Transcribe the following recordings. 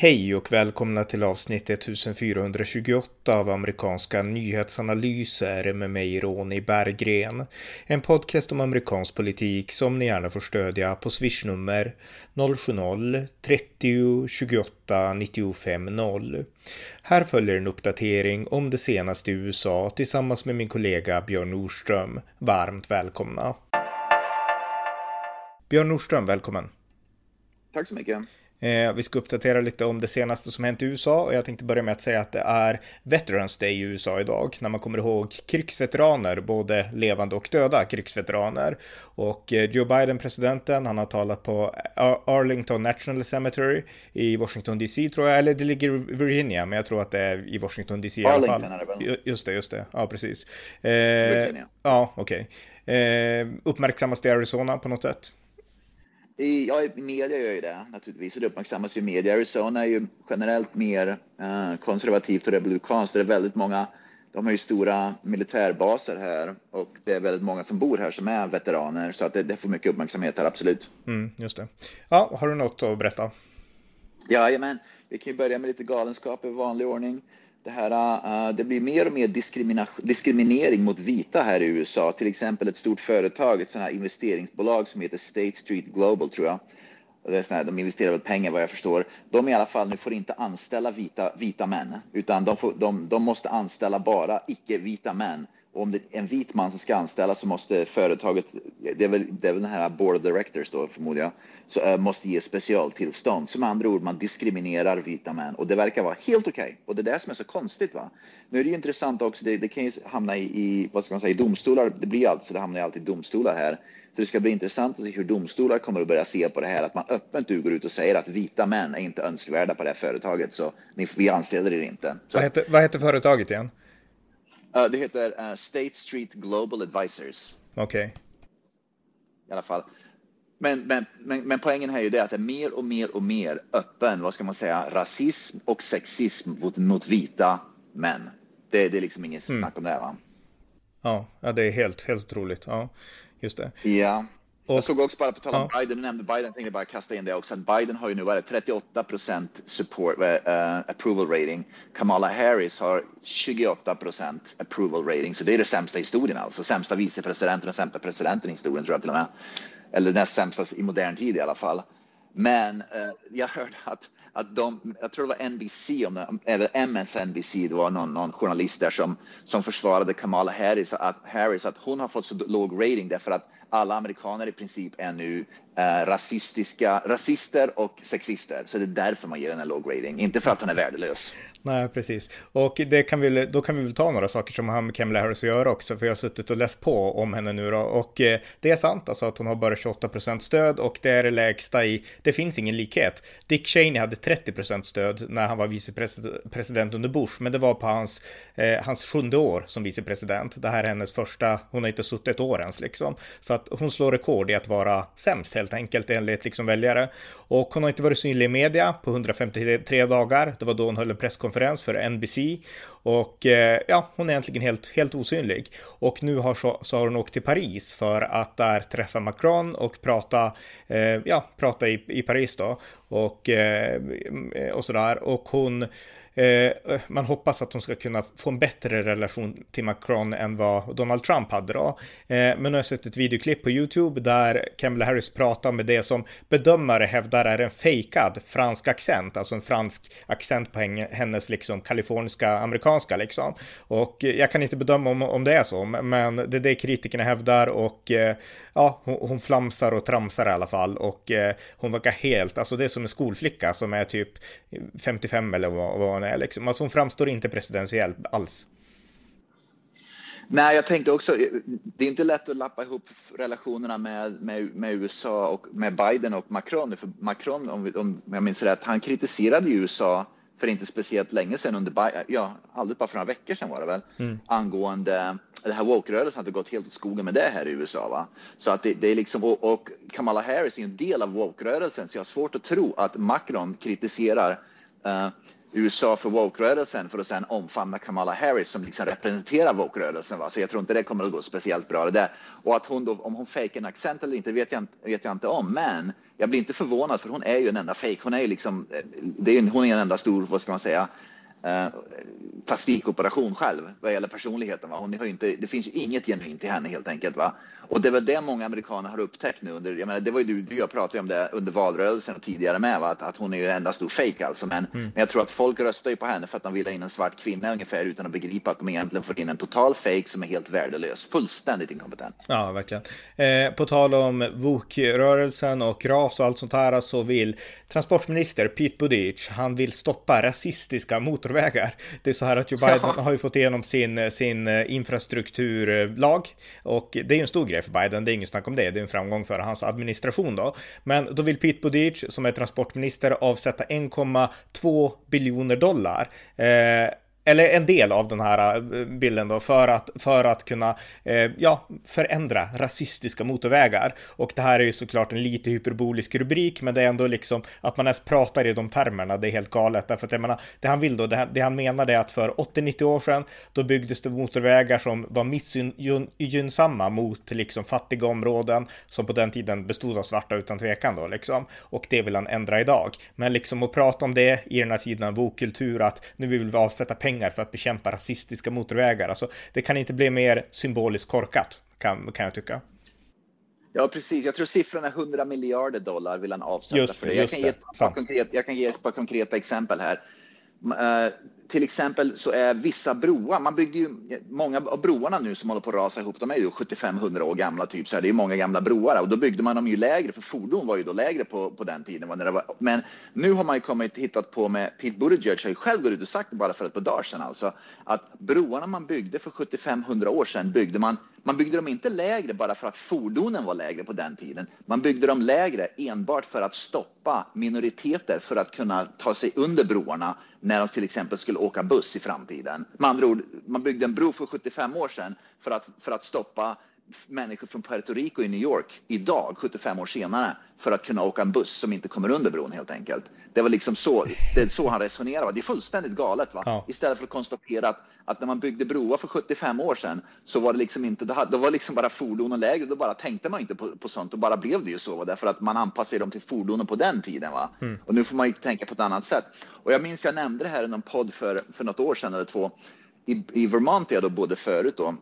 Hej och välkomna till avsnitt 1428 av amerikanska nyhetsanalyser med mig Ronny Berggren. En podcast om amerikansk politik som ni gärna får stödja på swishnummer 070-30 28 95 0. Här följer en uppdatering om det senaste i USA tillsammans med min kollega Björn Nordström. Varmt välkomna! Björn Nordström, välkommen! Tack så mycket! Eh, vi ska uppdatera lite om det senaste som hänt i USA och jag tänkte börja med att säga att det är Veterans Day i USA idag, när man kommer ihåg krigsveteraner, både levande och döda krigsveteraner. Och eh, Joe Biden, presidenten, han har talat på Arlington National Cemetery i Washington DC tror jag, eller det ligger i Virginia, men jag tror att det är i Washington DC i alla fall. Arlington är det väl? Just det, just det, ja precis. Eh, Virginia. Ja, okej. Okay. Eh, uppmärksammas det i Arizona på något sätt? I, ja, i media gör ju det naturligtvis och det uppmärksammas ju i media. Arizona är ju generellt mer eh, konservativt och republikanskt. Det är väldigt många, de har ju stora militärbaser här och det är väldigt många som bor här som är veteraner så att det, det får mycket uppmärksamhet här, absolut. Mm, just det. Ja, har du något att berätta? Ja, men vi kan ju börja med lite galenskap i vanlig ordning det, här, eh, det blir mer och mer diskriminering mot vita här i USA. Till exempel ett stort företag, ett sånt här investeringsbolag som heter State Street Global tror jag. Och det är här, de investerar väl pengar vad jag förstår. De i alla fall nu får inte anställa vita, vita män, utan de, får, de, de måste anställa bara icke-vita män om det är en vit man som ska anställas så måste företaget, det är väl, det är väl den här board of directors då förmodar jag, så äh, måste ge specialtillstånd. Som andra ord, man diskriminerar vita män och det verkar vara helt okej. Okay. Och det är det som är så konstigt. va. Nu är det ju intressant också, det, det kan ju hamna i, i, vad ska man säga, i domstolar. Det blir alltid så, det hamnar ju alltid i domstolar här. Så det ska bli intressant att se hur domstolar kommer att börja se på det här, att man öppet går ut och säger att vita män är inte önskvärda på det här företaget, så ni, vi anställer er inte. Vad heter, vad heter företaget igen? Uh, det heter uh, State Street Global Advisors. Okej. Okay. I alla fall. Men, men, men, men, poängen här är ju det att det är mer och mer och mer öppen, vad ska man säga, rasism och sexism mot, mot vita män. Det, det är liksom inget mm. snack om det, va? Ja, ja, det är helt, helt otroligt. Ja, just det. Ja. Och, jag såg också bara på tal om ja. Biden, nämnde Biden, tänkte bara kasta in det också, att Biden har ju nu varit 38 procent support, uh, approval rating. Kamala Harris har 28 procent approval rating, så det är det sämsta i historien alltså. Sämsta vicepresidenten och sämsta presidenten i historien tror jag till och med. Eller näst sämsta i modern tid i alla fall. Men uh, jag hörde att att de, jag tror det var NBC, eller MSNBC, det var någon, någon, journalist där som, som försvarade Kamala Harris att, Harris, att hon har fått så låg rating därför att alla amerikaner i princip är nu eh, rasistiska, rasister och sexister. Så det är därför man ger den en låg rating, inte för att hon är värdelös. Nej, precis. Och det kan vi, då kan vi väl ta några saker som har med Kamala Harris att göra också, för jag har suttit och läst på om henne nu då. Och eh, det är sant alltså att hon har bara 28% stöd och det är det lägsta i, det finns ingen likhet. Dick Cheney hade 30% stöd när han var vicepresident under Bush, men det var på hans, eh, hans sjunde år som vicepresident. Det här är hennes första, hon har inte suttit ett år ens liksom. Så att hon slår rekord i att vara sämst helt enkelt enligt liksom väljare. Och hon har inte varit synlig i media på 153 dagar. Det var då hon höll en presskonferens för NBC och eh, ja, hon är egentligen helt, helt osynlig. Och nu har så, så har hon åkt till Paris för att där träffa Macron och prata, eh, ja, prata i, i Paris då och, eh, och sådär. Och hon Eh, eh, man hoppas att hon ska kunna få en bättre relation till Macron än vad Donald Trump hade då. Eh, men nu har jag sett ett videoklipp på YouTube där Kamala Harris pratar med det som bedömare hävdar är en fejkad fransk accent, alltså en fransk accent på hennes liksom kaliforniska amerikanska liksom. Och eh, jag kan inte bedöma om, om det är så, men det är det kritikerna hävdar och eh, ja, hon, hon, flamsar och tramsar i alla fall och eh, hon verkar helt, alltså det är som en skolflicka som är typ 55 eller vad, vad hon är liksom. Alltså hon framstår inte presidentiell alls. Nej, jag tänkte också, det är inte lätt att lappa ihop relationerna med, med, med USA och med Biden och Macron. För Macron, om, om jag minns rätt, han kritiserade USA för inte speciellt länge sedan under, ja, alldeles bara för några veckor sedan var det väl, mm. angående det här woke-rörelsen hade gått helt åt skogen med det här i USA. Va? Så att det, det är liksom, och, och, Kamala Harris är en del av woke-rörelsen, så jag har svårt att tro att Macron kritiserar uh, USA för woke-rörelsen för att sedan omfamna Kamala Harris som liksom representerar woke-rörelsen. Så jag tror inte det kommer att gå speciellt bra det där. Och att hon då, om hon fejkar en accent eller inte vet jag, vet jag inte om, men jag blir inte förvånad för hon är ju en enda fejk, Hon är ju liksom, eh, det är, hon är en enda stor, vad ska man säga, eh, plastikoperation själv vad gäller personligheten. Va? Hon har inte, det finns ju inget genuint i henne helt enkelt. Va? Och det är väl det många amerikaner har upptäckt nu. Under, jag menar, det var ju du, du jag pratade om det under valrörelsen och tidigare med, va? Att, att hon är ju en enda stor fake alltså. Men, mm. men jag tror att folk röstar ju på henne för att de vill ha in en svart kvinna ungefär utan att begripa att de egentligen får in en total fake som är helt värdelös. Fullständigt inkompetent. Ja, verkligen. Eh, på tal om VOK-rörelsen och ras och allt sånt här så vill transportminister Pete Buttigieg, han vill stoppa rasistiska motorvägar. Det är så här att Joe Biden ja. har ju fått igenom sin, sin eh, infrastrukturlag och det är ju en stor grej för Biden, det är inget snack om det, det är en framgång för hans administration då. Men då vill Pete Buttigieg, som är transportminister, avsätta 1,2 biljoner dollar. Eh, eller en del av den här eh, bilden då, för att, för att kunna eh, ja, förändra rasistiska motorvägar. Och det här är ju såklart en lite hyperbolisk rubrik, men det är ändå liksom att man ens pratar i de termerna, det är helt galet. Därför att jag menar, det han vill då, det, det han menar är att för 80-90 år sedan, då byggdes det motorvägar som var missgynnsamma mot liksom fattiga områden som på den tiden bestod av svarta utan tvekan då liksom. Och det vill han ändra idag. Men liksom att prata om det i den här tiden av bokkultur, att nu vill vi avsätta pengar pengar för att bekämpa rasistiska motorvägar. Alltså, det kan inte bli mer symboliskt korkat, kan, kan jag tycka. Ja, precis. Jag tror siffran är 100 miljarder dollar vill han avsätta just, för det. Jag kan, ge ett par konkret, jag kan ge ett par konkreta exempel här. Till exempel så är vissa broar, man byggde ju, många av broarna nu som håller på att rasa ihop, de är ju 75-100 år gamla typ, så här, det är många gamla broar och då byggde man dem ju lägre, för fordon var ju då lägre på, på den tiden. När det var, men nu har man ju kommit hittat på med, Pete Buttigieg har ju själv gått ut och sagt bara för ett par dagar sedan alltså, att broarna man byggde för 75-100 år sedan byggde man man byggde dem inte lägre bara för att fordonen var lägre på den tiden. Man byggde dem lägre enbart för att stoppa minoriteter för att kunna ta sig under broarna när de till exempel skulle åka buss i framtiden. Med andra ord, man byggde en bro för 75 år sedan för att, för att stoppa människor från Puerto Rico i New York idag, 75 år senare, för att kunna åka en buss som inte kommer under bron helt enkelt. Det var liksom så, det är så han resonerar. Det är fullständigt galet. Va? Ja. Istället för att konstatera att, att när man byggde broar för 75 år sedan så var det liksom inte, då var liksom bara fordonen lägre. Då bara tänkte man inte på, på sånt och bara blev det ju så. Va? Därför att man anpassade dem till fordonen på den tiden. Va? Mm. Och nu får man ju tänka på ett annat sätt. Och jag minns jag nämnde det här i någon podd för, för något år sedan eller två. I, i Vermont, jag då bodde förut då,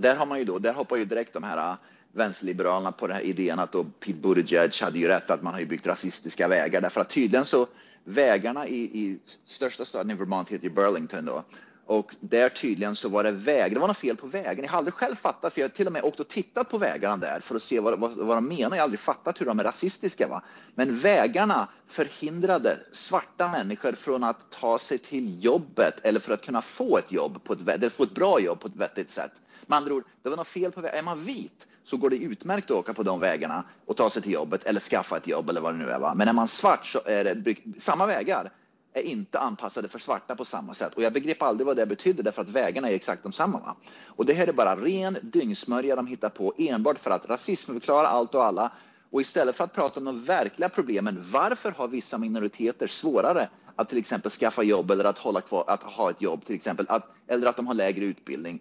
där har man ju då, där hoppar ju direkt de här äh, vänsterliberalerna på den här idén att då Pete Buttigieg hade ju rätt att man har ju byggt rasistiska vägar därför att tydligen så vägarna i, i största staden i Vermont heter ju Burlington då och där tydligen så var det väg, det var något fel på vägen. Jag har aldrig själv fattat, för jag har till och med åkt och tittat på vägarna där för att se vad, vad, vad de menar. Jag har aldrig fattat hur de är rasistiska. Va? Men vägarna förhindrade svarta människor från att ta sig till jobbet eller för att kunna få ett jobb, på ett, eller få ett bra jobb på ett vettigt sätt. Med andra ord, det var något fel på vägen. Är man vit så går det utmärkt att åka på de vägarna och ta sig till jobbet eller skaffa ett jobb eller vad det nu är. Va? Men är man svart så är det samma vägar är inte anpassade för svarta på samma sätt. Och jag begrep aldrig vad det betydde därför att vägarna är exakt de samma. Va? Och det här är bara ren dyngsmörja de hittar på enbart för att rasism förklarar allt och alla. Och istället för att prata om de verkliga problemen, varför har vissa minoriteter svårare att till exempel skaffa jobb eller att, hålla kvar, att ha ett jobb till exempel, att, eller att de har lägre utbildning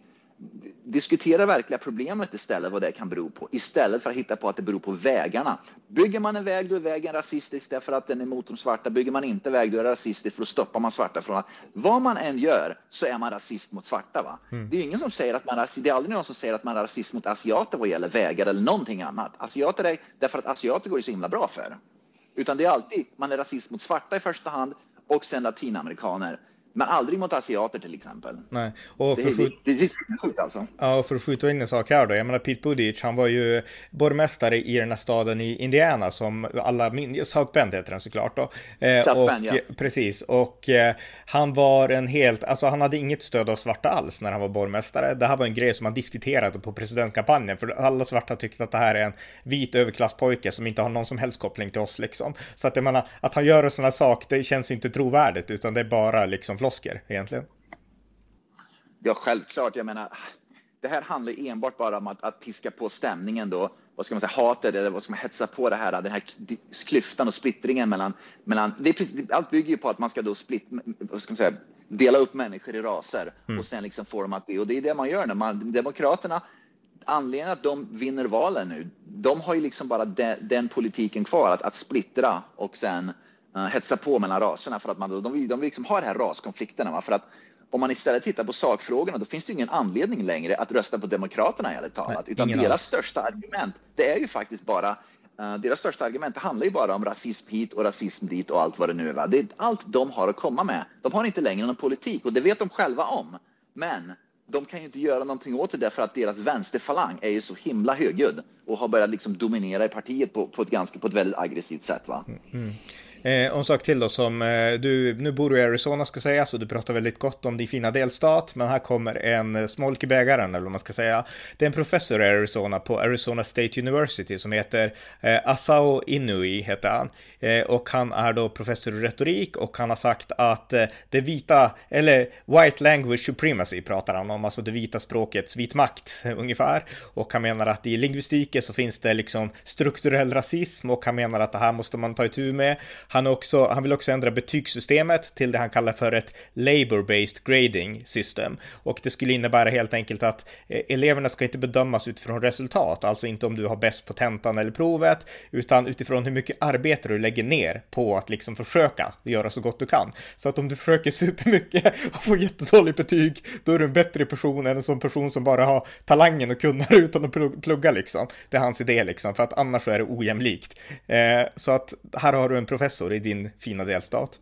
diskutera verkliga problemet istället, vad det kan bero på, istället för att hitta på att det beror på vägarna. Bygger man en väg, då är vägen rasistisk därför att den är mot de svarta. Bygger man inte väg, då är det rasistiskt, för då stoppar man svarta från att... Vad man än gör så är man rasist mot svarta. Va? Mm. Det är ingen som säger att man är, det är aldrig någon som säger att man är rasist mot asiater vad gäller vägar eller någonting annat. Asiater är, därför att asiater går det så himla bra för. Utan det är alltid, man är rasist mot svarta i första hand och sen latinamerikaner. Men aldrig mot asiater till exempel. Nej. Och för det, skjut... det, det, är sjukt alltså. Ja, och för att skjuta in en sak här då. Jag menar Pete Buttigieg, han var ju borgmästare i den här staden i Indiana som alla minns. South Bend heter den såklart då. Eh, South och, Bend, ja. Precis, och eh, han var en helt, alltså han hade inget stöd av svarta alls när han var borgmästare. Det här var en grej som man diskuterade på presidentkampanjen, för alla svarta tyckte att det här är en vit överklasspojke som inte har någon som helst koppling till oss liksom. Så att jag menar, att han gör en sån här sak, det känns inte trovärdigt, utan det är bara liksom flosker egentligen? Ja, självklart. Jag menar, det här handlar enbart bara om att, att piska på stämningen då. Vad ska man säga, hatet eller vad ska man hetsa på det här, den här klyftan och splittringen mellan, mellan det är, allt bygger ju på att man ska då split, vad ska man säga, dela upp människor i raser mm. och sen liksom få dem att bli, och det är det man gör när man, Demokraterna anledningen att de vinner valen nu, de har ju liksom bara de, den politiken kvar, att, att splittra och sen hetsa på mellan raserna för att man, de vill, de vill liksom ha de här raskonflikterna. Va? För att om man istället tittar på sakfrågorna, då finns det ingen anledning längre att rösta på Demokraterna ärligt talat. Utan deras alls. största argument, det är ju faktiskt bara Uh, deras största argument handlar ju bara om rasism hit och rasism dit och allt vad det nu är. Va? Det är allt de har att komma med. De har inte längre någon politik och det vet de själva om. Men de kan ju inte göra någonting åt det därför att deras vänsterfalang är ju så himla högljudd och har börjat liksom dominera i partiet på, på, ett, ganska, på ett väldigt aggressivt sätt. Va? Mm. Eh, och en sak till då som eh, du, nu bor du i Arizona ska säga, så du pratar väldigt gott om din fina delstat, men här kommer en eh, smolk i bägaren, eller vad man ska säga. Det är en professor i Arizona på Arizona State University som heter eh, Asao Inui, heter han. Eh, och han är då professor i retorik och han har sagt att eh, det vita, eller white language supremacy pratar han om, alltså det vita språkets vit makt ungefär. Och han menar att i lingvistiken så finns det liksom strukturell rasism och han menar att det här måste man ta itu med. Han, också, han vill också ändra betygssystemet till det han kallar för ett labor-based grading system. Och det skulle innebära helt enkelt att eh, eleverna ska inte bedömas utifrån resultat, alltså inte om du har bäst på tentan eller provet, utan utifrån hur mycket arbete du lägger ner på att liksom försöka göra så gott du kan. Så att om du försöker supermycket och får jättedåligt betyg, då är du en bättre person än en sån person som bara har talangen och kunnar utan att plugga liksom. Det är hans idé liksom, för att annars är det ojämlikt. Eh, så att här har du en professor professor i din fina delstat.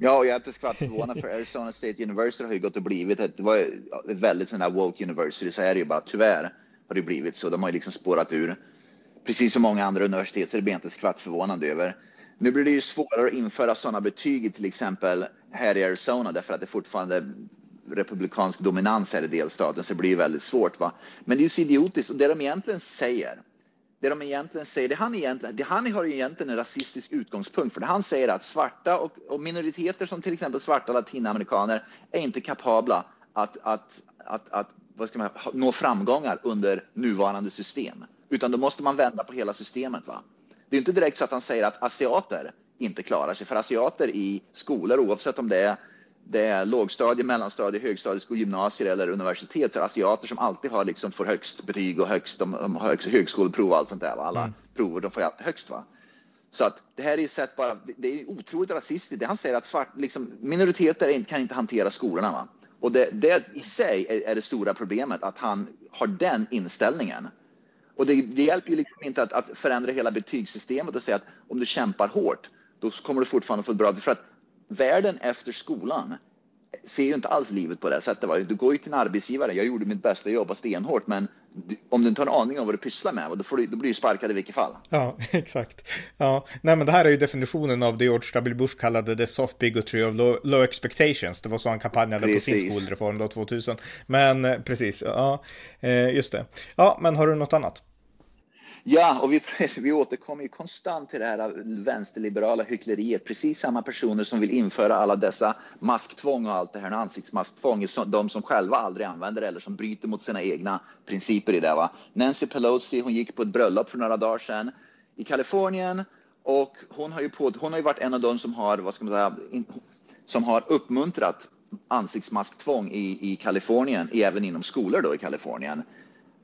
Ja, och jag är inte skvatt förvånad för Arizona State University har ju gått och blivit ett, det var ett väldigt sån här woke university, så är det ju bara tyvärr har det blivit så. De har ju liksom spårat ur. Precis som många andra universitet så det blir jag inte skvatt förvånad över. Nu blir det ju svårare att införa sådana betyg till exempel här i Arizona därför att det fortfarande republikansk dominans här i delstaten så det blir ju väldigt svårt. Va? Men det är ju så idiotiskt och det de egentligen säger det de egentligen säger, det han, egentligen, det han har egentligen en rasistisk utgångspunkt för det han säger att svarta och, och minoriteter som till exempel svarta latinamerikaner är inte kapabla att, att, att, att vad ska man, nå framgångar under nuvarande system. Utan då måste man vända på hela systemet. Va? Det är inte direkt så att han säger att asiater inte klarar sig, för asiater i skolor, oavsett om det är det är lågstadie, mellanstadie, högstadieskolor, gymnasier eller universitet, så asiater som alltid har liksom får högst betyg och högst, de, de högst högskoleprov och allt sånt där. Va? Alla mm. prover, de får alltid högst. Va? Så att det här är sätt bara, det är otroligt rasistiskt. Det han säger att svart, liksom, minoriteter kan inte hantera skolorna. Va? Och det, det i sig är, är, det stora problemet, att han har den inställningen. Och det, det hjälper ju liksom inte att, att förändra hela betygssystemet och säga att om du kämpar hårt, då kommer du fortfarande få ett bra... För att världen efter skolan ser ju inte alls livet på det sättet. Va? Du går ju till en arbetsgivare, jag gjorde mitt bästa, jobba stenhårt, men om du inte har en aning om vad du pysslar med, då, du, då blir du sparkad i vilket fall. Ja, exakt. Ja, nej men det här är ju definitionen av det George W. Bush kallade the soft bigotry of low, low expectations. Det var så han kampanjade precis. på sin skolreform då 2000. Men eh, precis, ja, eh, just det. Ja, men har du något annat? Ja, och vi, vi återkommer ju konstant till det här vänsterliberala hyckleriet. Precis samma personer som vill införa alla dessa masktvång och allt det här, ansiktsmasktvång, de som själva aldrig använder det eller som bryter mot sina egna principer i det. Va? Nancy Pelosi, hon gick på ett bröllop för några dagar sedan i Kalifornien och hon har ju, på, hon har ju varit en av de som har, vad ska man säga, som har uppmuntrat ansiktsmasktvång i, i Kalifornien, även inom skolor då i Kalifornien.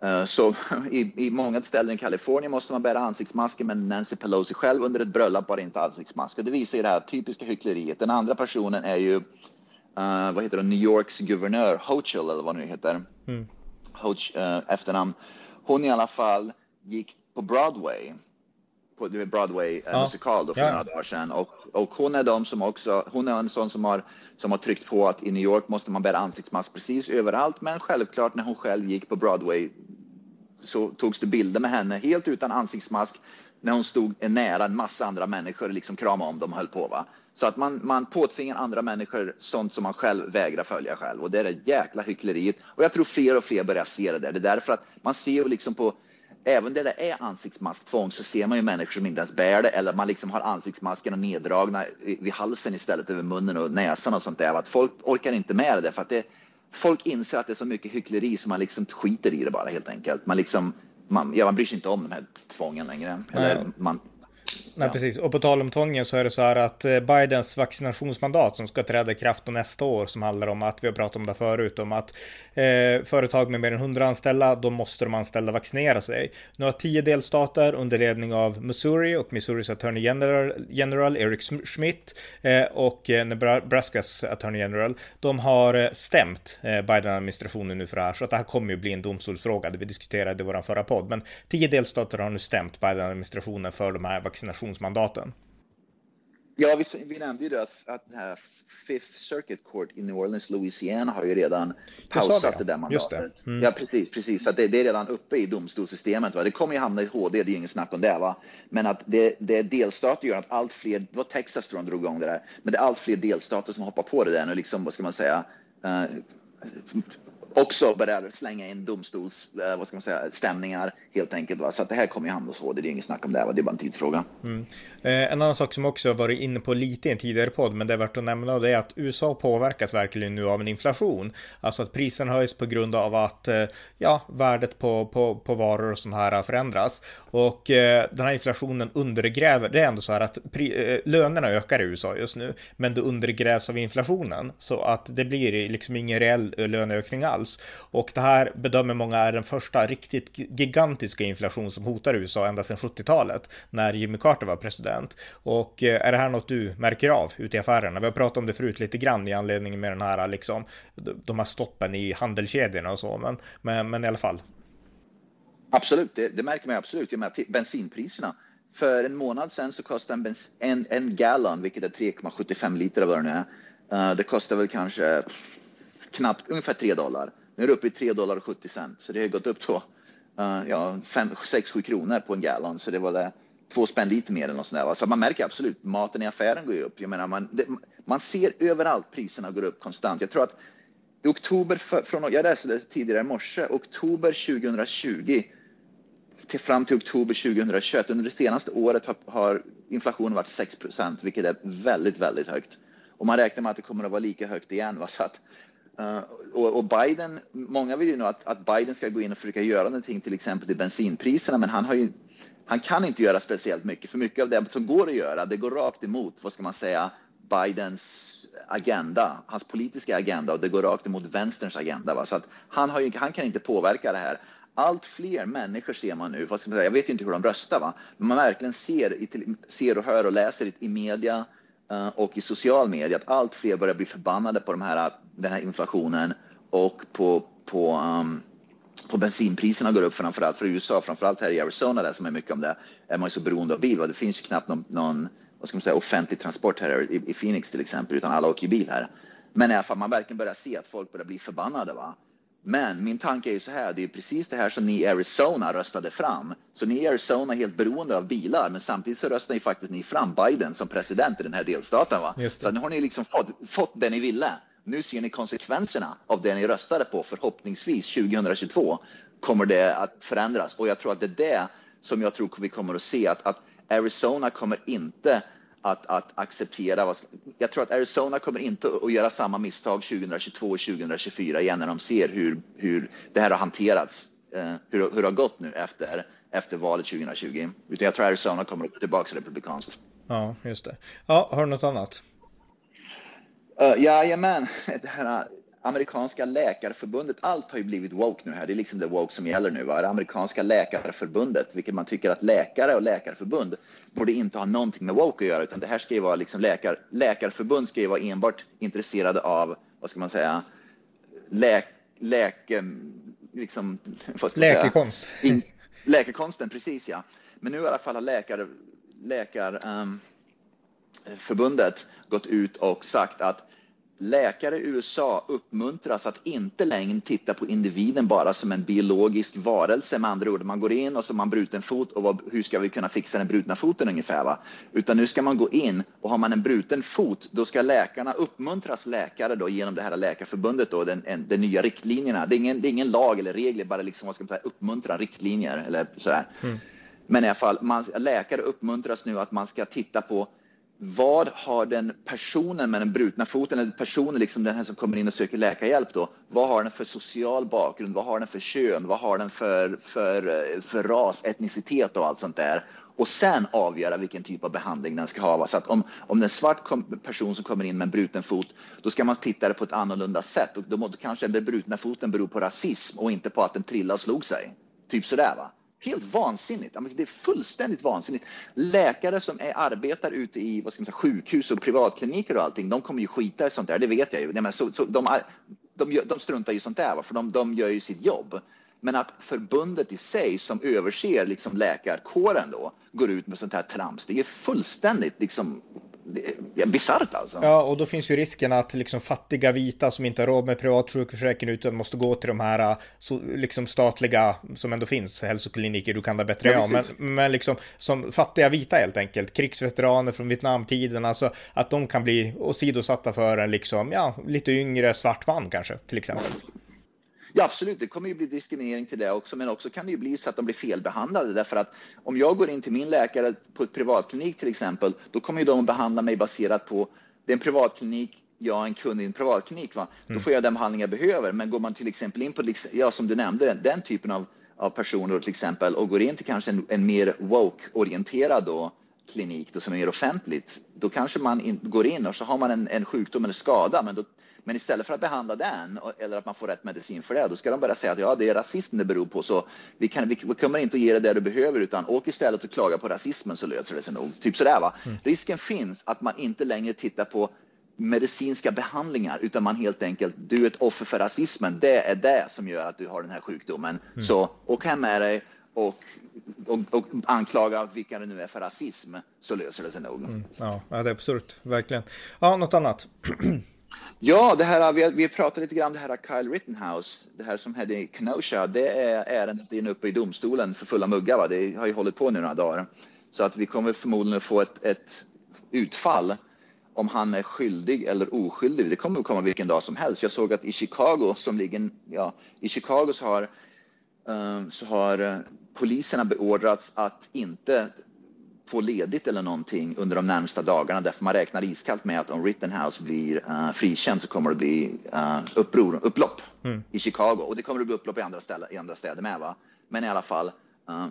Eh, så i, i många ställen i Kalifornien måste man bära ansiktsmasker, men Nancy Pelosi själv under ett bröllop bar inte ansiktsmasker. Det visar ju det här typiska hyckleriet. Den andra personen är ju, uh, vad heter det, New Yorks guvernör, Hochul eller vad nu heter, mm. Hoch, uh, efternamn. Hon i alla fall gick på Broadway, på Broadway ja. musikal då för ja. några dagar sedan. Och, och hon är de som också, hon är en sån som har, som har tryckt på att i New York måste man bära ansiktsmask precis överallt, men självklart när hon själv gick på Broadway så togs det bilder med henne helt utan ansiktsmask när hon stod nära en massa andra människor och liksom kramade om dem och höll på. Va? Så att man, man påtvingar andra människor sånt som man själv vägrar följa själv och det är det jäkla hyckleriet. Och jag tror fler och fler börjar se det där. Det är därför att man ser liksom på Även där det är ansiktsmasktvång så ser man ju människor som inte ens bär det eller man liksom har ansiktsmaskerna neddragna vid halsen istället över munnen och näsan och sånt där. Att folk orkar inte med det för att det, folk inser att det är så mycket hyckleri så man liksom skiter i det bara helt enkelt. Man liksom, man, ja, man bryr sig inte om de här tvången längre. Eller man, Nej, ja. precis. Och på tal om tvången så är det så här att eh, Bidens vaccinationsmandat som ska träda i kraft nästa år som handlar om att vi har pratat om det förut om att eh, företag med mer än 100 anställda då måste de anställda vaccinera sig. Nu har tio delstater under ledning av Missouri och Missouris Attorney General, General Eric Schmidt eh, och eh, Nebraskas Attorney General. De har eh, stämt eh, Biden-administrationen nu för det här så att det här kommer ju bli en domstolsfråga. Det vi diskuterade i vår förra podd. Men tio delstater har nu stämt Biden-administrationen för de här vaccinationerna vaccinationsmandaten. Ja, vi, vi nämnde ju det att, att den här Fifth Circuit Court i New Orleans, Louisiana har ju redan pausat det, där mandatet. Det. Mm. Ja, precis, precis. Så det, det, är redan uppe i domstolssystemet. Va? Det kommer ju hamna i HD, det är inget snack om det. Va? Men att det, det delstater gör att allt fler, det var Texas tror jag drog igång det där, men det är allt fler delstater som hoppar på det där nu, liksom, vad ska man säga, uh, också börjar slänga in domstols, eh, vad ska man säga, stämningar helt enkelt. Va? Så att det här kommer ju hamna så, det är inget snack om det, va? det är bara en tidsfråga. Mm. Eh, en annan sak som också varit inne på lite i en tidigare podd, men det är värt att nämna, det är att USA påverkas verkligen nu av en inflation. Alltså att priserna höjs på grund av att eh, ja, värdet på, på, på varor och sånt här förändras. Och eh, den här inflationen undergräver, det är ändå så här att pri, eh, lönerna ökar i USA just nu, men det undergrävs av inflationen så att det blir liksom ingen reell eh, löneökning alls alls. Och det här bedömer många är den första riktigt gigantiska inflation som hotar USA ända sedan 70-talet när Jimmy Carter var president. Och eh, är det här något du märker av ute i affärerna? Vi har pratat om det förut lite grann i anledning med den här liksom de här stoppen i handelskedjorna och så, men, men, men i alla fall. Absolut, det, det märker man absolut. Jag menar, bensinpriserna. För en månad sedan så kostade en, en, en gallon, vilket är 3,75 liter av vad det nu är, uh, det kostar väl kanske knappt ungefär 3 dollar. Nu är det uppe i 3 dollar och 70 cent, så det har gått upp då, uh, ja, 6-7 kronor på en gallon, så det var det två spänn lite mer eller något sånt där. Så man märker absolut, maten i affären går ju upp. Jag menar, man, det, man ser överallt priserna går upp konstant. Jag tror att i oktober, för, från, jag läste det tidigare i morse, oktober 2020 till fram till oktober 2021, under det senaste året har, har inflationen varit 6 procent, vilket är väldigt, väldigt högt. Och man räknar med att det kommer att vara lika högt igen. Va? Så att Uh, och, och, Biden, många vill ju nog att, att, Biden ska gå in och försöka göra någonting till exempel till bensinpriserna, men han har ju han kan inte göra speciellt mycket, för mycket av det som går att göra, det går rakt emot, vad ska man säga, Bidens agenda, hans politiska agenda och det går rakt emot vänsterns agenda. Va? Så att han, har ju, han kan inte påverka det här. Allt fler människor ser man nu, vad ska man säga, jag vet inte hur de röstar, va? men man verkligen ser, ser och hör och läser i media Eh, och i social media att allt fler börjar bli förbannade på de här, den här inflationen och på, på, um, på bensinpriserna går upp framförallt för USA, framförallt här i Arizona där som är mycket om det, är man ju så beroende av bil. Va? Det finns ju knappt någon, någon vad ska man säga, offentlig transport här i, i Phoenix till exempel, utan alla åker ju bil här. Men i alla fall, man verkligen börjar se att folk börjar bli förbannade. Va? Men min tanke är ju så här, det är precis det här som ni i Arizona röstade fram. Så ni i Arizona är helt beroende av bilar, men samtidigt så röstar ni faktiskt ni fram Biden som president i den här delstaten. Va? Så nu har ni liksom fått, fått det ni ville. Nu ser ni konsekvenserna av det ni röstade på. Förhoppningsvis 2022 kommer det att förändras och jag tror att det är det som jag tror vi kommer att se att, att Arizona kommer inte att, att acceptera. Jag tror att Arizona kommer inte att göra samma misstag 2022 och 2024 igen när de ser hur, hur det här har hanterats, eh, hur, hur det har gått nu efter, efter valet 2020. Utan jag tror Arizona kommer tillbaka republikanskt. Ja, just det. Ja, har du något annat? Uh, jajamän, det här amerikanska läkarförbundet, allt har ju blivit woke nu här. Det är liksom det woke som gäller nu. Va? Det amerikanska läkarförbundet, vilket man tycker att läkare och läkarförbund borde inte ha någonting med woke att göra, utan det här ska ju vara liksom läkar, läkarförbund ska ju vara enbart intresserade av, vad ska man säga, läk, läke, liksom, Läkekonst. In, läkekonsten, precis ja. Men nu i alla fall har läkar, läkar um, gått ut och sagt att Läkare i USA uppmuntras att inte längre titta på individen bara som en biologisk varelse. Med andra ord, man går in och så har man bruten fot och vad, hur ska vi kunna fixa den brutna foten ungefär? Va? Utan nu ska man gå in och har man en bruten fot, då ska läkarna uppmuntras läkare då genom det här läkarförbundet då, den, en, den nya riktlinjerna. Det är, ingen, det är ingen lag eller regler, bara liksom, vad ska man säga, uppmuntra riktlinjer eller sådär. Mm. Men i alla fall, man, läkare uppmuntras nu att man ska titta på vad har den personen med den brutna foten, eller personen liksom den här som kommer in och söker läkarhjälp då, vad har den för social bakgrund, vad har den för kön, vad har den för, för, för ras, etnicitet och allt sånt där. Och sen avgöra vilken typ av behandling den ska ha. Så att om, om det är en svart person som kommer in med en bruten fot, då ska man titta på ett annorlunda sätt. Och då då kanske den brutna foten beror på rasism och inte på att den trillade och slog sig. Typ sådär va. Helt vansinnigt. Det är fullständigt vansinnigt. Läkare som är, arbetar ute i vad ska man säga, sjukhus och privatkliniker och allting, de kommer ju skita i sånt där, det vet jag ju. Men så, så de, de, de struntar i sånt där, för de, de gör ju sitt jobb. Men att förbundet i sig som överser liksom läkarkåren då går ut med sånt här trams, det är fullständigt liksom bisarrt alltså. Ja, och då finns ju risken att liksom fattiga vita som inte har råd med privat sjukförsäkring utan måste gå till de här så, liksom statliga som ändå finns, hälsokliniker, du kan det bättre ja, men, men liksom som fattiga vita helt enkelt, krigsveteraner från Vietnamtiden, alltså att de kan bli åsidosatta för en liksom, ja, lite yngre svart man kanske, till exempel. Ja, absolut, det kommer ju bli diskriminering till det också, men också kan det ju bli så att de blir felbehandlade därför att om jag går in till min läkare på ett privatklinik till exempel, då kommer ju de att behandla mig baserat på det är en privatklinik jag är en kund i en privatklinik, va? då mm. får jag den behandling jag behöver. Men går man till exempel in på, ja, som du nämnde, den typen av, av personer till exempel och går in till kanske en, en mer woke-orienterad då, klinik då, som är mer offentligt, då kanske man in, går in och så har man en, en sjukdom eller skada, men då men istället för att behandla den eller att man får rätt medicin för det, då ska de börja säga att ja, det är rasism det beror på, så vi, kan, vi, vi kommer inte att ge dig det du behöver, utan åk istället och klaga på rasismen så löser det sig nog. Typ sådär va. Mm. Risken finns att man inte längre tittar på medicinska behandlingar, utan man helt enkelt, du är ett offer för rasismen, det är det som gör att du har den här sjukdomen. Mm. Så åk hem med dig och, och, och, anklaga vilka det nu är för rasism, så löser det sig nog. Mm. Ja, det är absurt, verkligen. Ja, något annat? Ja, det här, vi, vi pratade lite grann om det här Kyle Rittenhouse, det här som hände i Kenosha. Det är ärendet in uppe i domstolen för fulla muggar. Va? Det har ju hållit på nu några dagar. Så att vi kommer förmodligen få ett, ett utfall om han är skyldig eller oskyldig. Det kommer att komma vilken dag som helst. Jag såg att i Chicago, som ligger, ja, i Chicago så har, um, så har eh, poliserna beordrats att inte få ledigt eller någonting under de närmsta dagarna därför man räknar iskallt med att om Rittenhouse blir uh, frikänd så kommer det bli uh, uppror, upplopp mm. i Chicago och det kommer att bli upplopp i andra, ställe, i andra städer med. Va? Men i alla fall, uh,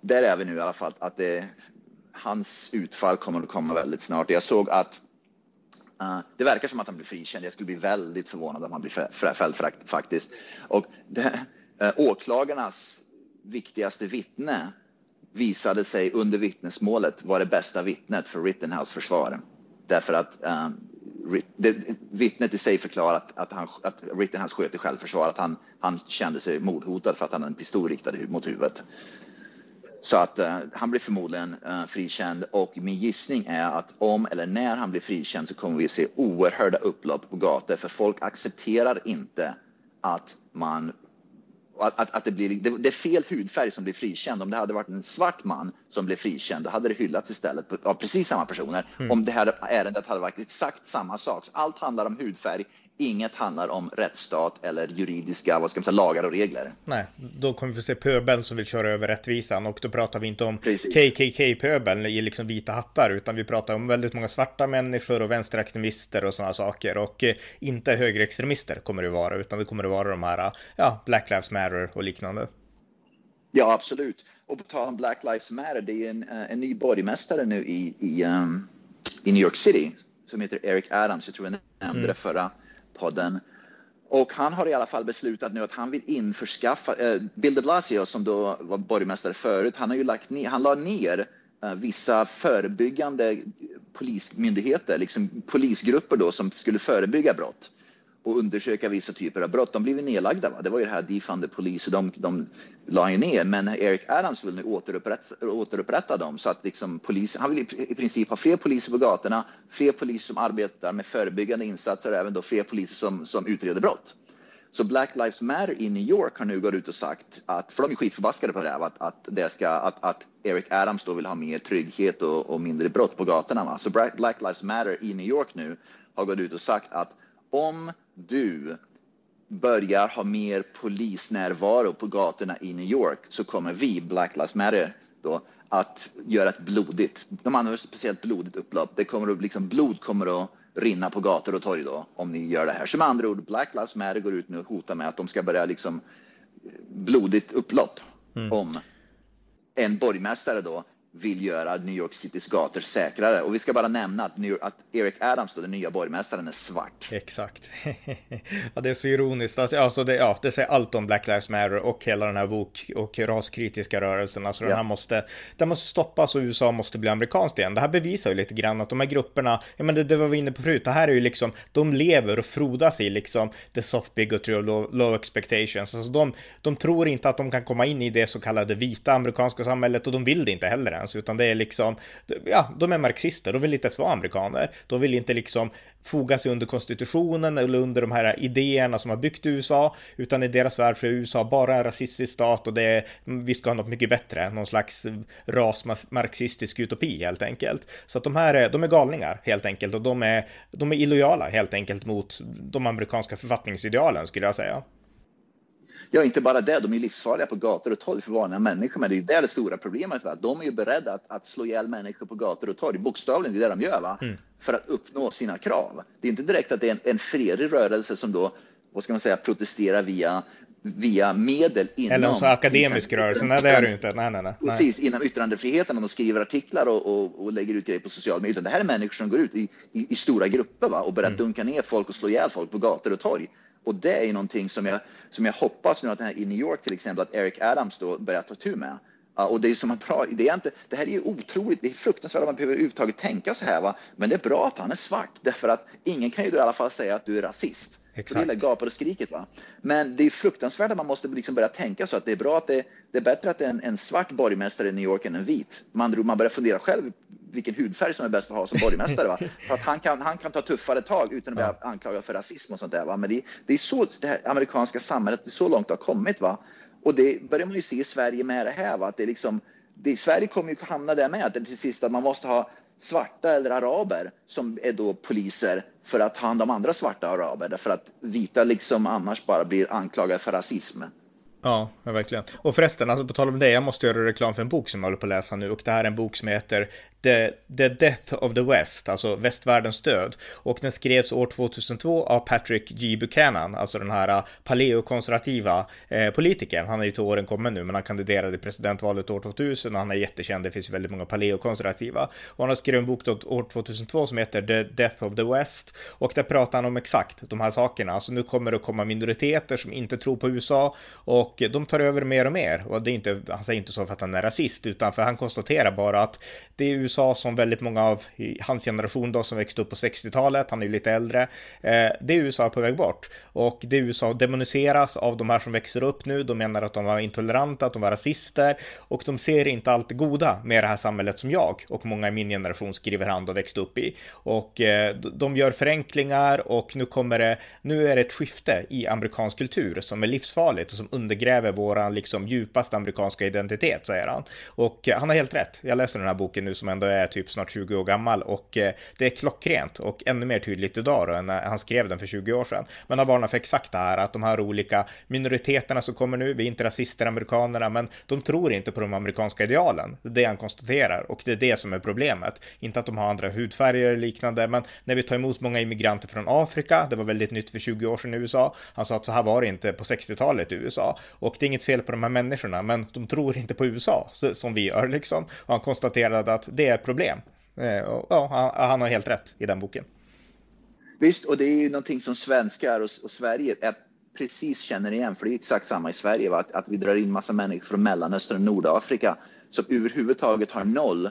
där är vi nu i alla fall att det, hans utfall kommer att komma väldigt snart. Jag såg att uh, det verkar som att han blir frikänd. Jag skulle bli väldigt förvånad om han blir fälld faktiskt. Och det, uh, åklagarnas viktigaste vittne visade sig under vittnesmålet vara det bästa vittnet för Rittenhouse försvar. Därför att um, det, vittnet i sig förklarar att, att, han, att Rittenhouse sköt i självförsvar, att han, han kände sig mordhotad för att han hade en pistol riktad mot huvudet. Så att uh, han blir förmodligen uh, frikänd och min gissning är att om eller när han blir frikänd så kommer vi se oerhörda upplopp på gator för folk accepterar inte att man att, att, att det, blir, det, det, är fel hudfärg som blir frikänd. Om det hade varit en svart man som blev frikänd, då hade det hyllats istället av precis samma personer. Mm. Om det här ärendet hade varit exakt samma sak. Allt handlar om hudfärg, Inget handlar om rättsstat eller juridiska vad ska man säga, lagar och regler. Nej, då kommer vi se pöbeln som vill köra över rättvisan och då pratar vi inte om KKK-pöbeln i liksom vita hattar utan vi pratar om väldigt många svarta människor och vänsteraktivister och sådana saker och eh, inte högerextremister kommer det vara utan det kommer det vara de här ja, Black Lives Matter och liknande. Ja, absolut. Och på tal om Black Lives Matter, det är en, eh, en ny borgmästare nu i, i, um, i New York City som heter Eric Adams. Jag tror jag nämnde mm. det förra podden. Och han har i alla fall beslutat nu att han vill införskaffa, eh, Bill de Blasio som då var borgmästare förut, han har ju lagt ner, han la ner eh, vissa förebyggande polismyndigheter, liksom polisgrupper då som skulle förebygga brott och undersöka vissa typer av brott. De blev nedlagda. Va? Det var ju det här defund the police, de, de la ju ner. Men Eric Adams vill nu återupprätta, återupprätta dem så att liksom polis, han vill i princip ha fler poliser på gatorna, fler poliser som arbetar med förebyggande insatser och även då fler poliser som, som utreder brott. Så Black Lives Matter i New York har nu gått ut och sagt att, för de är skitförbaskade på det här, att, att, det ska, att, att Eric Adams då vill ha mer trygghet och, och mindre brott på gatorna. Va? Så Black Lives Matter i New York nu har gått ut och sagt att om du börjar ha mer polisnärvaro på gatorna i New York så kommer vi, Black Lives Matter, då att göra ett blodigt, de använder speciellt blodigt upplopp. Det kommer att, liksom, blod kommer att rinna på gator och torg då om ni gör det här. Med andra ord, Black Lives Matter går ut nu och hotar med att de ska börja liksom blodigt upplopp mm. om en borgmästare då vill göra New York Citys gator säkrare. Och vi ska bara nämna att, York, att Eric Adams, då, den nya borgmästaren, är svart. Exakt. ja, det är så ironiskt. Alltså, alltså det, ja, det säger allt om Black Lives Matter och hela den här vok och raskritiska rörelsen. Alltså, den här måste, den måste stoppas och USA måste bli amerikanskt igen. Det här bevisar ju lite grann att de här grupperna, ja men det, det var vi inne på förut, det här är ju liksom, de lever och frodas i liksom the soft bigotry och low, low expectations. Alltså de, de tror inte att de kan komma in i det så kallade vita amerikanska samhället och de vill det inte heller ens, utan det är liksom, ja, de är marxister, de vill inte ens vara amerikaner, de vill inte liksom foga sig under konstitutionen eller under de här idéerna som har byggt USA, utan i deras värld för USA bara en rasistisk stat och det är, vi ska ha något mycket bättre, någon slags rasmarxistisk utopi helt enkelt. Så att de här, är, de är galningar helt enkelt och de är, de är illojala helt enkelt mot de amerikanska författningsidealen skulle jag säga. Ja, inte bara det, de är livsfarliga på gator och torg för vanliga människor, men det är det, det stora problemet. Va? De är ju beredda att, att slå ihjäl människor på gator och torg, bokstavligen, det är det de gör, va? Mm. för att uppnå sina krav. Det är inte direkt att det är en, en fredlig rörelse som då, vad ska man säga, protesterar via via medel inom... Eller så akademisk rörelse, nej det är det ju inte. Nej, nej, nej. Precis, inom yttrandefriheten, om de skriver artiklar och, och, och, lägger ut grejer på sociala medier. Utan det här är människor som går ut i, i, i stora grupper va? och börjar mm. dunka ner folk och slå ihjäl folk på gator och torg. Och det är ju någonting som jag, som jag hoppas nu att den här, i New York till exempel, att Eric Adams då börjar ta tur med. Uh, och det är som en bra, är inte, det här är ju otroligt, det är fruktansvärt att man behöver överhuvudtaget tänka så här va. Men det är bra att han är svart därför att ingen kan ju då i alla fall säga att du är rasist. Exakt. Det är gapar och skriket va. Men det är fruktansvärt att man måste liksom börja tänka så att det är bra att det, det är bättre att det är en, en svart borgmästare i New York än en vit. Man, man börjar fundera själv vilken hudfärg som är bäst att ha som borgmästare. Va? För att han kan, han kan ta tuffare tag utan att bli anklagad för rasism och sånt där. Va? Men det, det är så det amerikanska samhället, det är så långt det har kommit. Va? Och det börjar man ju se i Sverige med det här. Va? Att det är liksom, det, Sverige kommer ju hamna där med, att till sist att man måste ha svarta eller araber som är då poliser för att ta hand om andra svarta araber därför att vita liksom annars bara blir anklagade för rasism. Ja, verkligen. Och förresten, alltså på tal om det, jag måste göra reklam för en bok som jag håller på att läsa nu och det här är en bok som heter The, The Death of the West, alltså västvärldens död. Och den skrevs år 2002 av Patrick G. Buchanan, alltså den här äh, paleokonservativa eh, politikern. Han är ju till åren kommen nu, men han kandiderade i presidentvalet år 2000 och han är jättekänd. Det finns väldigt många paleokonservativa. Och han har skrivit en bok då, år 2002 som heter The Death of the West. Och där pratar han om exakt de här sakerna. Alltså nu kommer det att komma minoriteter som inte tror på USA och och de tar över mer och mer. Och det är inte, han säger inte så för att han är rasist, utan för han konstaterar bara att det är USA som väldigt många av hans generation då som växte upp på 60-talet, han är ju lite äldre, eh, det är USA på väg bort. Och det är USA demoniseras av de här som växer upp nu, de menar att de var intoleranta, att de var rasister och de ser inte allt det goda med det här samhället som jag och många i min generation skriver han och växte upp i. Och eh, de gör förenklingar och nu kommer det, nu är det ett skifte i amerikansk kultur som är livsfarligt och som undergräver våran liksom djupaste amerikanska identitet, säger han. Och eh, han har helt rätt. Jag läser den här boken nu som ändå är typ snart 20 år gammal och eh, det är klockrent och ännu mer tydligt idag då än när han skrev den för 20 år sedan. Men han varnar för exakt det här att de här olika minoriteterna som kommer nu, vi är inte rasister amerikanerna, men de tror inte på de amerikanska idealen. Det är det han konstaterar och det är det som är problemet. Inte att de har andra hudfärger eller liknande, men när vi tar emot många immigranter från Afrika, det var väldigt nytt för 20 år sedan i USA. Han sa att så här var det inte på 60-talet i USA och det är inget fel på de här människorna, men de tror inte på USA som vi gör liksom. Och han konstaterade att det är ett problem. Eh, och, ja, han, han, har helt rätt i den boken. Visst, och det är ju någonting som svenskar och, och Sverige är precis känner igen, för det är exakt samma i Sverige, va? Att, att vi drar in massa människor från Mellanöstern och Nordafrika som överhuvudtaget har noll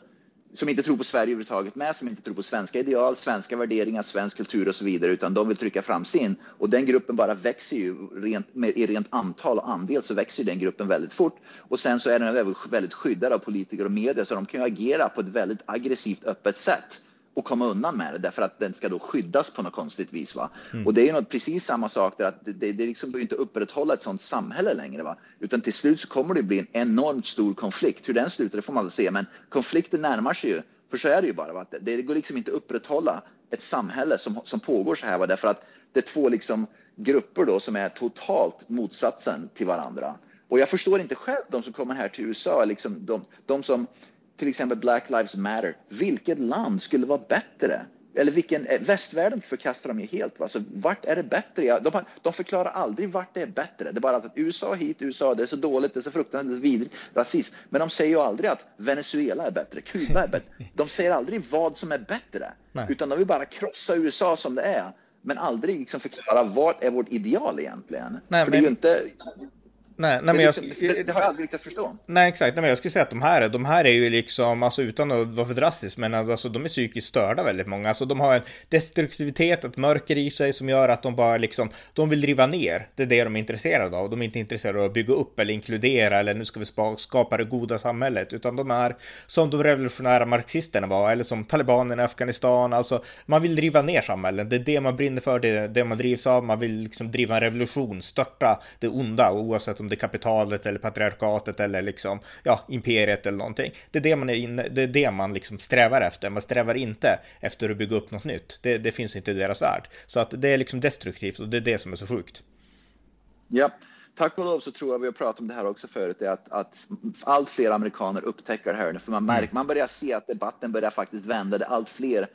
som inte tror på Sverige överhuvudtaget med, som inte tror på svenska ideal, svenska värderingar, svensk kultur och så vidare, utan de vill trycka fram sin. Och den gruppen bara växer ju rent, med, i rent antal och andel så växer den gruppen väldigt fort. Och sen så är den väldigt skyddad av politiker och media, så de kan ju agera på ett väldigt aggressivt öppet sätt och komma undan med det därför att den ska då skyddas på något konstigt vis. Va? Mm. Och det är ju något, precis samma sak där att det, det, det liksom inte upprätthålla ett sådant samhälle längre. Va? Utan till slut så kommer det bli en enormt stor konflikt. Hur den slutar det får man väl se, men konflikten närmar sig ju. För så är det ju bara. Va? Det, det går liksom inte upprätthålla ett samhälle som, som pågår så här. Va? Därför att det är två liksom grupper då som är totalt motsatsen till varandra. Och jag förstår inte själv de som kommer här till USA, liksom de, de som till exempel Black Lives Matter. Vilket land skulle vara bättre? Eller vilken, eh, västvärlden förkastar de ju helt. Va? Så vart är det bättre? De, de förklarar aldrig vart det är bättre. Det är bara att USA hit, USA, det är så dåligt, det är så fruktansvärt vidrigt, rasism. Men de säger ju aldrig att Venezuela är bättre, Kuba är bättre. De säger aldrig vad som är bättre, Nej. utan de vill bara krossa USA som det är men aldrig liksom förklara vad är vårt ideal egentligen. Nej, För men... det är ju inte Nej, nej, men jag, det, det, har jag aldrig lyckats förstå. Nej, exakt. Nej, men jag skulle säga att de här, de här är ju liksom, alltså utan att vara för drastisk, men alltså de är psykiskt störda väldigt många. Alltså de har en destruktivitet, ett mörker i sig som gör att de bara liksom, de vill riva ner. Det är det de är intresserade av. De är inte intresserade av att bygga upp eller inkludera eller nu ska vi skapa det goda samhället, utan de är som de revolutionära marxisterna var, eller som talibanerna i Afghanistan. Alltså, man vill riva ner samhällen. Det är det man brinner för, det är det man drivs av. Man vill liksom driva en revolution, störta det onda, oavsett om det kapitalet eller patriarkatet eller liksom, ja, imperiet eller någonting. Det är det man, är inne, det, är det man liksom strävar efter. Man strävar inte efter att bygga upp något nytt. Det, det finns inte i deras värld. Så att det är liksom destruktivt och det är det som är så sjukt. Ja, tack och lov så tror jag vi har pratat om det här också förut, är att, att allt fler amerikaner upptäcker det här. För man, märker, mm. man börjar se att debatten börjar faktiskt vända. Det är allt fler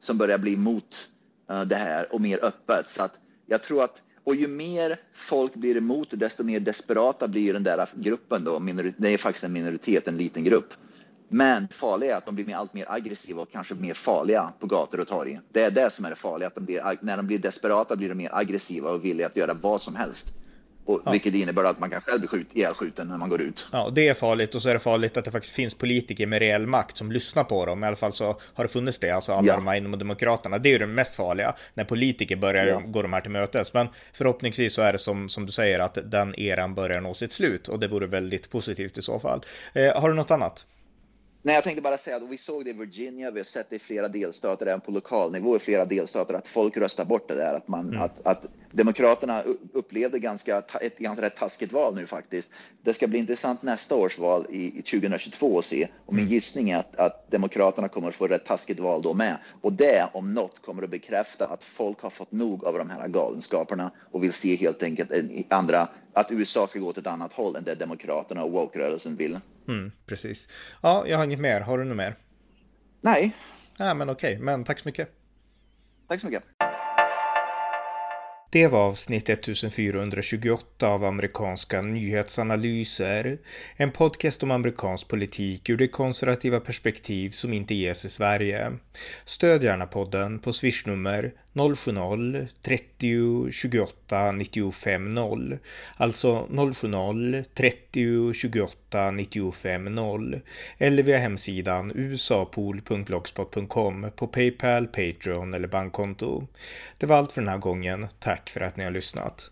som börjar bli emot uh, det här och mer öppet. Så att jag tror att och ju mer folk blir emot det, desto mer desperata blir den där gruppen då. Det är faktiskt en minoritet, en liten grupp. Men det farliga är att de blir allt mer aggressiva och kanske mer farliga på gator och torg. Det är det som är det farliga, att de blir, när de blir desperata blir de mer aggressiva och villiga att göra vad som helst. Och, ja. Vilket innebär att man kan själv bli skjut, ihjälskjuten när man går ut. Ja, det är farligt och så är det farligt att det faktiskt finns politiker med reell makt som lyssnar på dem. I alla fall så har det funnits det, alltså alla ja. inom Demokraterna. Det är ju det mest farliga, när politiker börjar ja. gå de här till mötes. Men förhoppningsvis så är det som, som du säger att den eran börjar nå sitt slut och det vore väldigt positivt i så fall. Eh, har du något annat? Nej, jag tänkte bara säga att vi såg det i Virginia, vi har sett det i flera delstater, även på lokalnivå i flera delstater, att folk röstar bort det där. Att, man, mm. att, att Demokraterna upplevde ganska, ett ganska taskigt val nu faktiskt. Det ska bli intressant nästa års val i, i 2022 att se. Och min mm. gissning är att, att Demokraterna kommer att få ett taskigt val då med. Och det om något kommer att bekräfta att folk har fått nog av de här galenskaperna och vill se helt enkelt andra, att USA ska gå åt ett annat håll än det Demokraterna och woke-rörelsen vill. Mm, precis. Ja, jag har inget mer. Har du något mer? Nej. Ja, men okej. Men tack så mycket. Tack så mycket. Det var avsnitt 1428 av amerikanska nyhetsanalyser. En podcast om amerikansk politik ur det konservativa perspektiv som inte ges i Sverige. Stöd gärna podden på swishnummer 070-30 28 95 0. Alltså 070 30 28 950 Eller via hemsidan usapool.blogspot.com på Paypal, Patreon eller bankkonto. Det var allt för den här gången. Tack för att ni har lyssnat.